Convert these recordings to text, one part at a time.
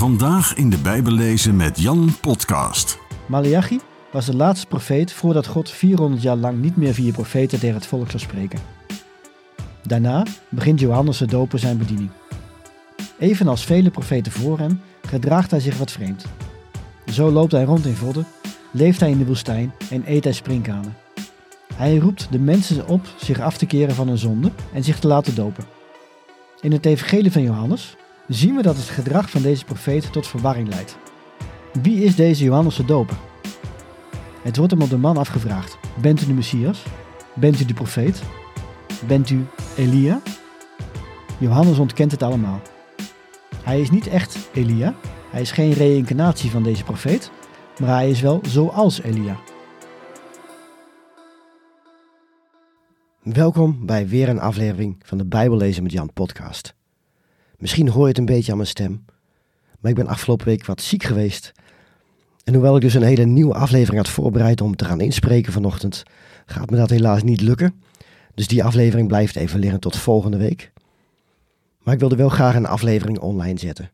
Vandaag in de Bijbel lezen met Jan Podcast. Malachi was de laatste profeet voordat God 400 jaar lang niet meer via profeten tegen het volk zou spreken. Daarna begint Johannes de Doper zijn bediening. Evenals vele profeten voor hem gedraagt hij zich wat vreemd. Zo loopt hij rond in vodden, leeft hij in de woestijn en eet hij sprinkhanen. Hij roept de mensen op zich af te keren van hun zonde en zich te laten dopen. In het evangelie van Johannes zien we dat het gedrag van deze profeet tot verwarring leidt. Wie is deze Johannes de Doper? Het wordt hem op de man afgevraagd. Bent u de Messias? Bent u de profeet? Bent u Elia? Johannes ontkent het allemaal. Hij is niet echt Elia, hij is geen reïncarnatie van deze profeet, maar hij is wel zoals Elia. Welkom bij weer een aflevering van de Bijbellezen met Jan podcast. Misschien hoor je het een beetje aan mijn stem, maar ik ben afgelopen week wat ziek geweest. En hoewel ik dus een hele nieuwe aflevering had voorbereid om te gaan inspreken vanochtend, gaat me dat helaas niet lukken. Dus die aflevering blijft even liggen tot volgende week. Maar ik wilde wel graag een aflevering online zetten.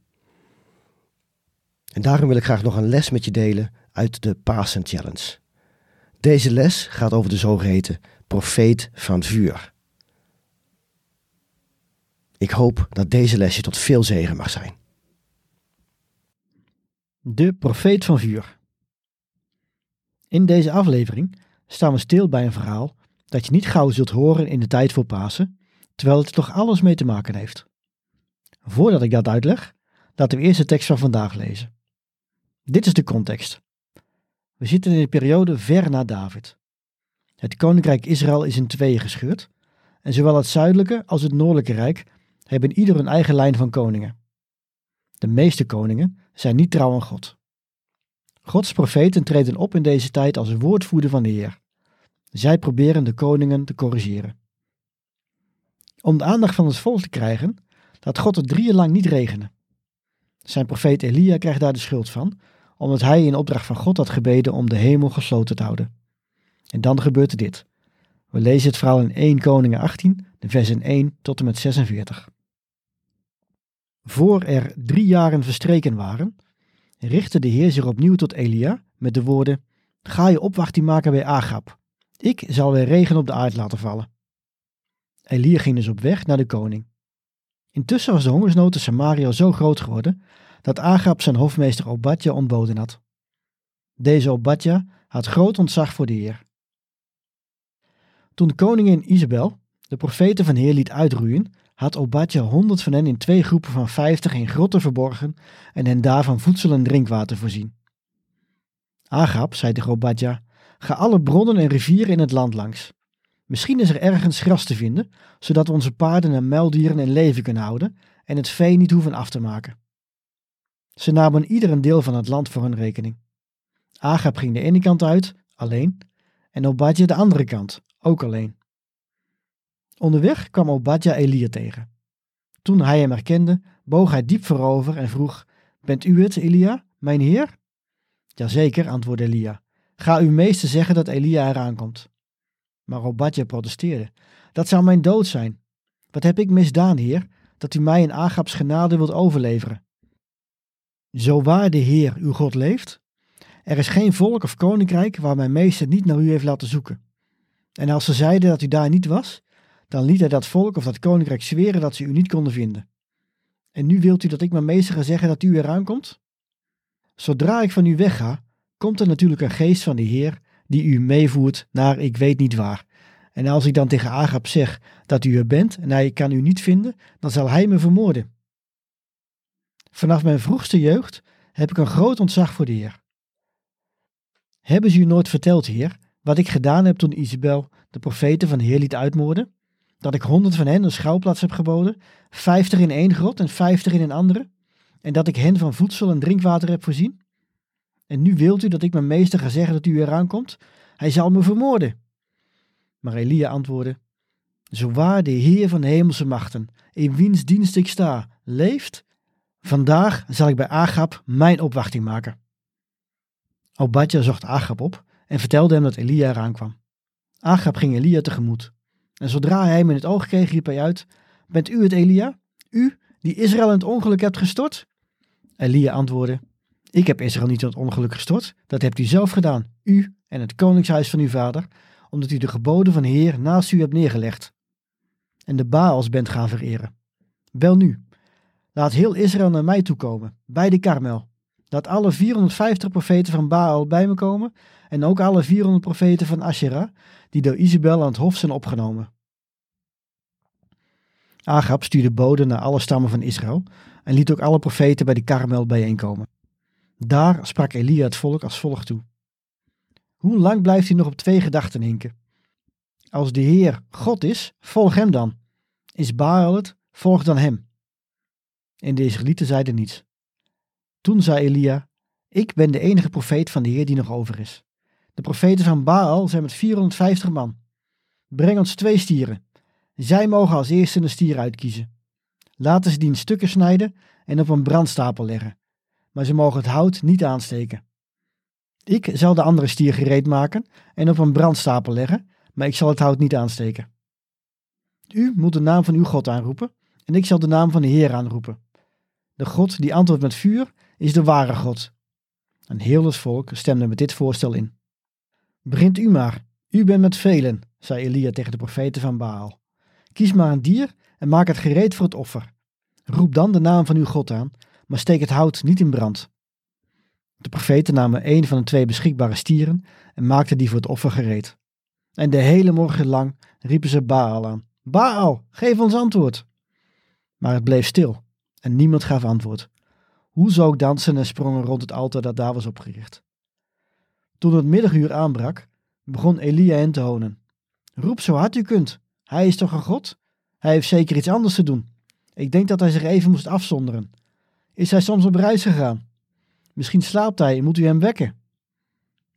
En daarom wil ik graag nog een les met je delen uit de Pasen Challenge. Deze les gaat over de zogeheten profeet van vuur. Ik hoop dat deze les je tot veel zegen mag zijn. De profeet van vuur. In deze aflevering staan we stil bij een verhaal dat je niet gauw zult horen in de tijd voor Pasen, terwijl het er toch alles mee te maken heeft. Voordat ik dat uitleg, laten we eerst de tekst van vandaag lezen. Dit is de context. We zitten in een periode ver na David. Het koninkrijk Israël is in tweeën gescheurd en zowel het zuidelijke als het noordelijke rijk hebben ieder een eigen lijn van koningen. De meeste koningen zijn niet trouw aan God. Gods profeten treden op in deze tijd als woordvoerder van de Heer. Zij proberen de koningen te corrigeren. Om de aandacht van het volk te krijgen, laat God het drie jaar lang niet regenen. Zijn profeet Elia krijgt daar de schuld van, omdat hij in opdracht van God had gebeden om de hemel gesloten te houden. En dan gebeurt dit. We lezen het verhaal in 1 Koningen 18, de versen 1 tot en met 46. Voor er drie jaren verstreken waren, richtte de Heer zich opnieuw tot Elia met de woorden: Ga je opwachting maken bij Agab. Ik zal weer regen op de aard laten vallen. Elia ging dus op weg naar de koning. Intussen was de hongersnood in Samaria zo groot geworden dat Agab zijn hofmeester Obadja ontboden had. Deze Obadja had groot ontzag voor de Heer. Toen de koningin Isabel de profeten van Heer liet uitroeien, had Obadja honderd van hen in twee groepen van vijftig in grotten verborgen en hen daarvan voedsel en drinkwater voorzien. Agab zei tegen Obadja, ga alle bronnen en rivieren in het land langs. Misschien is er ergens gras te vinden, zodat we onze paarden en muildieren in leven kunnen houden en het vee niet hoeven af te maken. Ze namen ieder een deel van het land voor hun rekening. Agab ging de ene kant uit, alleen, en Obadja de andere kant, ook alleen. Onderweg kwam Obadja Elia tegen. Toen hij hem herkende, boog hij diep voorover en vroeg: Bent u het, Elia, mijn heer? Jazeker, antwoordde Elia. Ga uw meester zeggen dat Elia eraan komt. Maar Obadja protesteerde. Dat zou mijn dood zijn. Wat heb ik misdaan, heer, dat u mij in Agabs genade wilt overleveren? Zo waar de Heer, uw God, leeft, er is geen volk of koninkrijk waar mijn meester niet naar u heeft laten zoeken. En als ze zeiden dat u daar niet was, dan liet hij dat volk of dat koninkrijk zweren dat ze u niet konden vinden. En nu wilt u dat ik mijn meester ga zeggen dat u eraan komt? Zodra ik van u wegga, komt er natuurlijk een geest van de Heer die u meevoert naar ik weet niet waar. En als ik dan tegen Agab zeg dat u er bent en hij kan u niet vinden, dan zal hij me vermoorden. Vanaf mijn vroegste jeugd heb ik een groot ontzag voor de Heer. Hebben ze u nooit verteld, Heer, wat ik gedaan heb toen Isabel de profeten van de Heer liet uitmoorden? Dat ik honderd van hen een schouwplaats heb geboden, vijftig in één grot en vijftig in een andere? En dat ik hen van voedsel en drinkwater heb voorzien? En nu wilt u dat ik mijn meester ga zeggen dat u eraan komt? Hij zal me vermoorden. Maar Elia antwoordde, Zo waar de Heer van de hemelse machten, in wiens dienst ik sta, leeft, vandaag zal ik bij Agab mijn opwachting maken. Obadja zocht Agab op en vertelde hem dat Elia eraan kwam. Agab ging Elia tegemoet. En zodra hij hem in het oog kreeg, riep hij uit: Bent u het Elia? U, die Israël in het ongeluk hebt gestort? Elia antwoordde, ik heb Israël niet in het ongeluk gestort, dat hebt u zelf gedaan, u en het koningshuis van uw vader, omdat u de geboden van de Heer naast u hebt neergelegd en de Baals bent gaan vereren. Wel nu, laat heel Israël naar mij toe komen, bij de Karmel. Laat alle 450 profeten van Baal bij me komen en ook alle 400 profeten van Asherah, die door Isabel aan het hof zijn opgenomen. Agab stuurde boden naar alle stammen van Israël en liet ook alle profeten bij de Karmel bijeenkomen. Daar sprak Elia het volk als volgt toe. Hoe lang blijft hij nog op twee gedachten hinken? Als de Heer God is, volg hem dan. Is Baal het, volg dan hem. En de Israëlieten zeiden niets. Toen zei Elia, ik ben de enige profeet van de Heer die nog over is. De profeten van Baal zijn met 450 man. Breng ons twee stieren. Zij mogen als eerste een stier uitkiezen. Laten ze die in stukken snijden en op een brandstapel leggen. Maar ze mogen het hout niet aansteken. Ik zal de andere stier gereed maken en op een brandstapel leggen, maar ik zal het hout niet aansteken. U moet de naam van uw God aanroepen en ik zal de naam van de Heer aanroepen. De God die antwoordt met vuur is de ware God. En heel het volk stemde met dit voorstel in. Begint u maar, u bent met velen, zei Elia tegen de profeten van Baal. Kies maar een dier en maak het gereed voor het offer. Roep dan de naam van uw God aan, maar steek het hout niet in brand. De profeten namen een van de twee beschikbare stieren en maakten die voor het offer gereed. En de hele morgen lang riepen ze Baal aan. Baal, geef ons antwoord. Maar het bleef stil en niemand gaf antwoord. Hoe zou ik dansen en sprongen rond het altaar dat daar was opgericht. Toen het middaguur aanbrak, begon Elia hen te honen. Roep zo hard u kunt. Hij is toch een god? Hij heeft zeker iets anders te doen. Ik denk dat hij zich even moest afzonderen. Is hij soms op reis gegaan? Misschien slaapt hij en moet u hem wekken.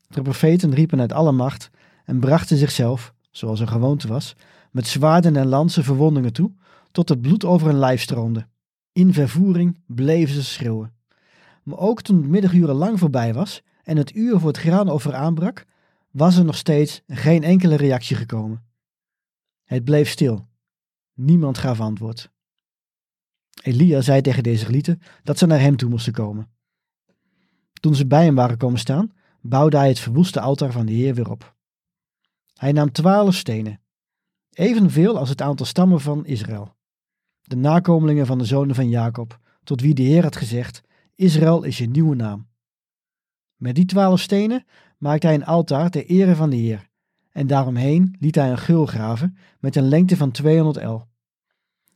De profeten riepen uit alle macht en brachten zichzelf, zoals een gewoonte was, met zwaarden en lansen verwondingen toe, tot het bloed over hun lijf stroomde. In vervoering bleven ze schreeuwen. Maar ook toen het middaguur lang voorbij was en het uur voor het graanoffer aanbrak, was er nog steeds geen enkele reactie gekomen. Het bleef stil. Niemand gaf antwoord. Elia zei tegen deze Israëlieten dat ze naar hem toe moesten komen. Toen ze bij hem waren komen staan, bouwde hij het verwoeste altaar van de Heer weer op. Hij nam twaalf stenen, evenveel als het aantal stammen van Israël. De nakomelingen van de zonen van Jacob, tot wie de Heer had gezegd, Israël is je nieuwe naam. Met die twaalf stenen maakte hij een altaar ter ere van de Heer, en daaromheen liet hij een geul graven met een lengte van 200 el.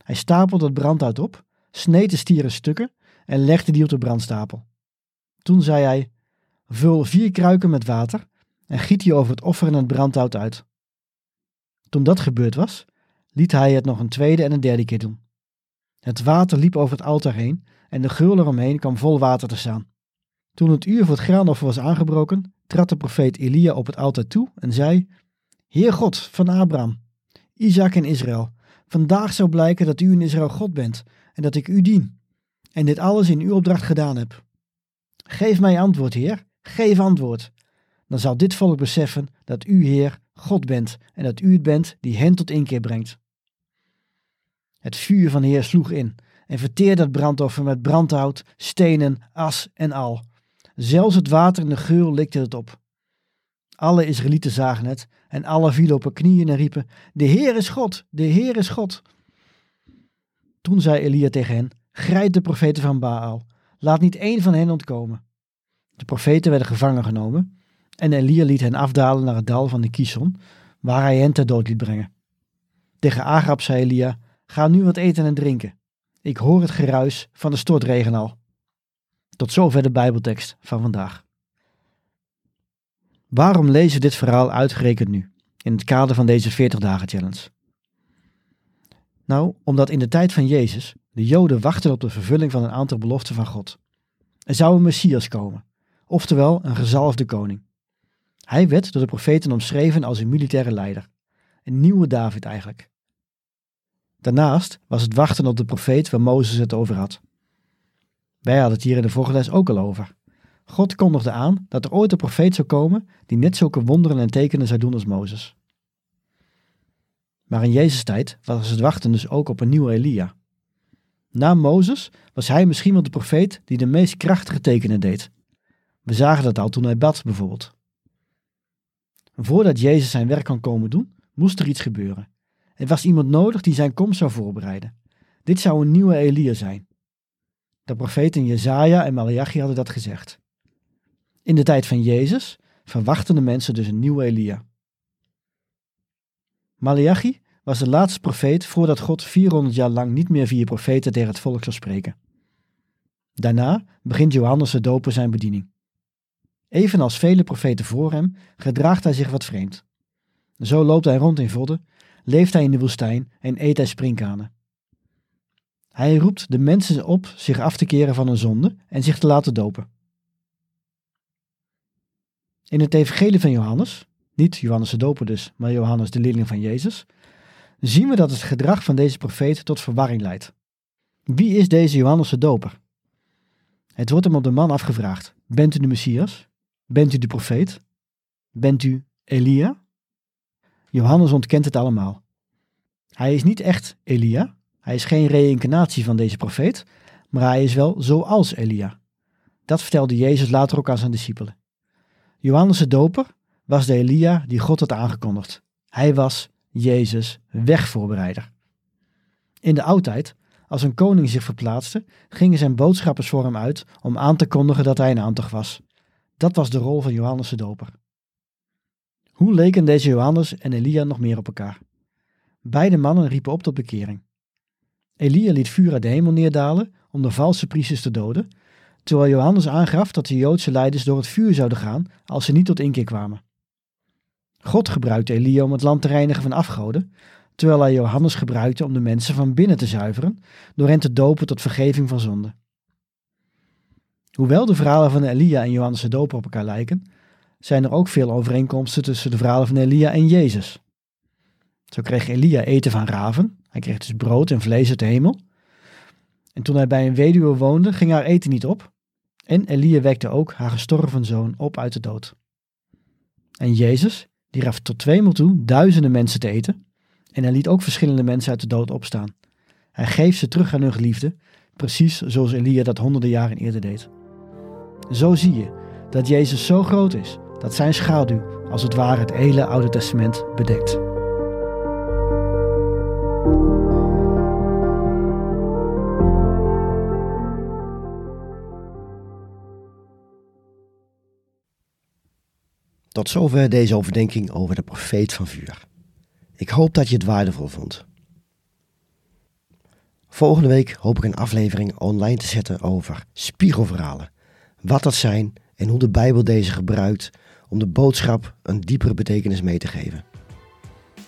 Hij stapelde het brandhout op, sneed de stieren stukken en legde die op de brandstapel. Toen zei hij, vul vier kruiken met water en giet die over het offer en het brandhout uit. Toen dat gebeurd was, liet hij het nog een tweede en een derde keer doen. Het water liep over het altaar heen en de geul eromheen kwam vol water te staan. Toen het uur voor het graanoffer was aangebroken, trad de profeet Elia op het altaar toe en zei, Heer God van Abraham, Isaac en Israël, vandaag zou blijken dat u in Israël God bent en dat ik u dien, en dit alles in uw opdracht gedaan heb. Geef mij antwoord, Heer, geef antwoord. Dan zal dit volk beseffen dat u, Heer, God bent en dat u het bent die hen tot inkeer brengt. Het vuur van Heer sloeg in en verteerde het brandoffer met brandhout, stenen, as en al. Zelfs het water in de geul likte het op. Alle Israëlieten zagen het en alle vielen op hun knieën en riepen, de Heer is God, de Heer is God. Toen zei Elia tegen hen, grijp de profeten van Baal, laat niet één van hen ontkomen. De profeten werden gevangen genomen en Elia liet hen afdalen naar het dal van de Kison, waar hij hen ter dood liet brengen. Tegen Agab zei Elia, ga nu wat eten en drinken. Ik hoor het geruis van de stortregen al. Tot zover de Bijbeltekst van vandaag. Waarom lezen we dit verhaal uitgerekend nu, in het kader van deze 40 dagen challenge? Nou, omdat in de tijd van Jezus de Joden wachten op de vervulling van een aantal beloften van God. Er zou een Messias komen, oftewel een gezalfde koning. Hij werd door de profeten omschreven als een militaire leider, een nieuwe David eigenlijk. Daarnaast was het wachten op de profeet waar Mozes het over had. Wij hadden het hier in de vorige les ook al over. God kondigde aan dat er ooit een profeet zou komen die net zulke wonderen en tekenen zou doen als Mozes. Maar in Jezus' tijd was het wachten dus ook op een nieuwe Elia. Na Mozes was hij misschien wel de profeet die de meest krachtige tekenen deed. We zagen dat al toen hij bad, bijvoorbeeld. Voordat Jezus zijn werk kan komen doen, moest er iets gebeuren. Er was iemand nodig die zijn komst zou voorbereiden. Dit zou een nieuwe Elia zijn. De profeten Jezaja en Malachi hadden dat gezegd. In de tijd van Jezus verwachten de mensen dus een nieuwe Elia. Malachi was de laatste profeet voordat God 400 jaar lang niet meer via profeten tegen het volk zou spreken. Daarna begint Johannes de Doper zijn bediening. Evenals vele profeten voor hem gedraagt hij zich wat vreemd. Zo loopt hij rond in vodden, leeft hij in de woestijn en eet hij sprinkhanen. Hij roept de mensen op zich af te keren van hun zonde en zich te laten dopen. In het evangelie van Johannes, niet Johannes de Doper dus, maar Johannes de leerling van Jezus, zien we dat het gedrag van deze profeet tot verwarring leidt. Wie is deze Johannes de Doper? Het wordt hem op de man afgevraagd. Bent u de Messias? Bent u de profeet? Bent u Elia? Johannes ontkent het allemaal. Hij is niet echt Elia, hij is geen reïncarnatie van deze profeet, maar hij is wel zoals Elia. Dat vertelde Jezus later ook aan zijn discipelen. Johannes de Doper was de Elia die God had aangekondigd. Hij was Jezus wegvoorbereider. In de oudheid, als een koning zich verplaatste, gingen zijn boodschappers voor hem uit om aan te kondigen dat hij een aantocht was. Dat was de rol van Johannes de Doper. Hoe leken deze Johannes en Elia nog meer op elkaar? Beide mannen riepen op tot bekering. Elia liet vuur uit de hemel neerdalen om de valse priesters te doden, terwijl Johannes aangaf dat de Joodse leiders door het vuur zouden gaan als ze niet tot inkeer kwamen. God gebruikte Elia om het land te reinigen van afgoden, terwijl hij Johannes gebruikte om de mensen van binnen te zuiveren door hen te dopen tot vergeving van zonde. Hoewel de verhalen van Elia en Johannes de Doper op elkaar lijken, zijn er ook veel overeenkomsten tussen de verhalen van Elia en Jezus. Zo kreeg Elia eten van raven, hij kreeg dus brood en vlees uit de hemel. En toen hij bij een weduwe woonde, ging haar eten niet op. En Elia wekte ook haar gestorven zoon op uit de dood. En Jezus, die gaf tot tweemaal toe duizenden mensen te eten. En hij liet ook verschillende mensen uit de dood opstaan. Hij geeft ze terug aan hun geliefde, precies zoals Elia dat honderden jaren eerder deed. Zo zie je dat Jezus zo groot is dat zijn schaduw als het ware het hele Oude Testament bedekt. Tot zover deze overdenking over de profeet van vuur. Ik hoop dat je het waardevol vond. Volgende week hoop ik een aflevering online te zetten over spiegelverhalen. Wat dat zijn en hoe de Bijbel deze gebruikt om de boodschap een diepere betekenis mee te geven.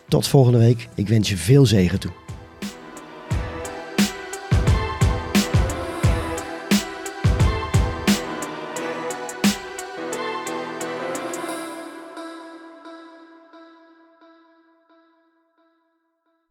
Tot volgende week. Ik wens je veel zegen toe.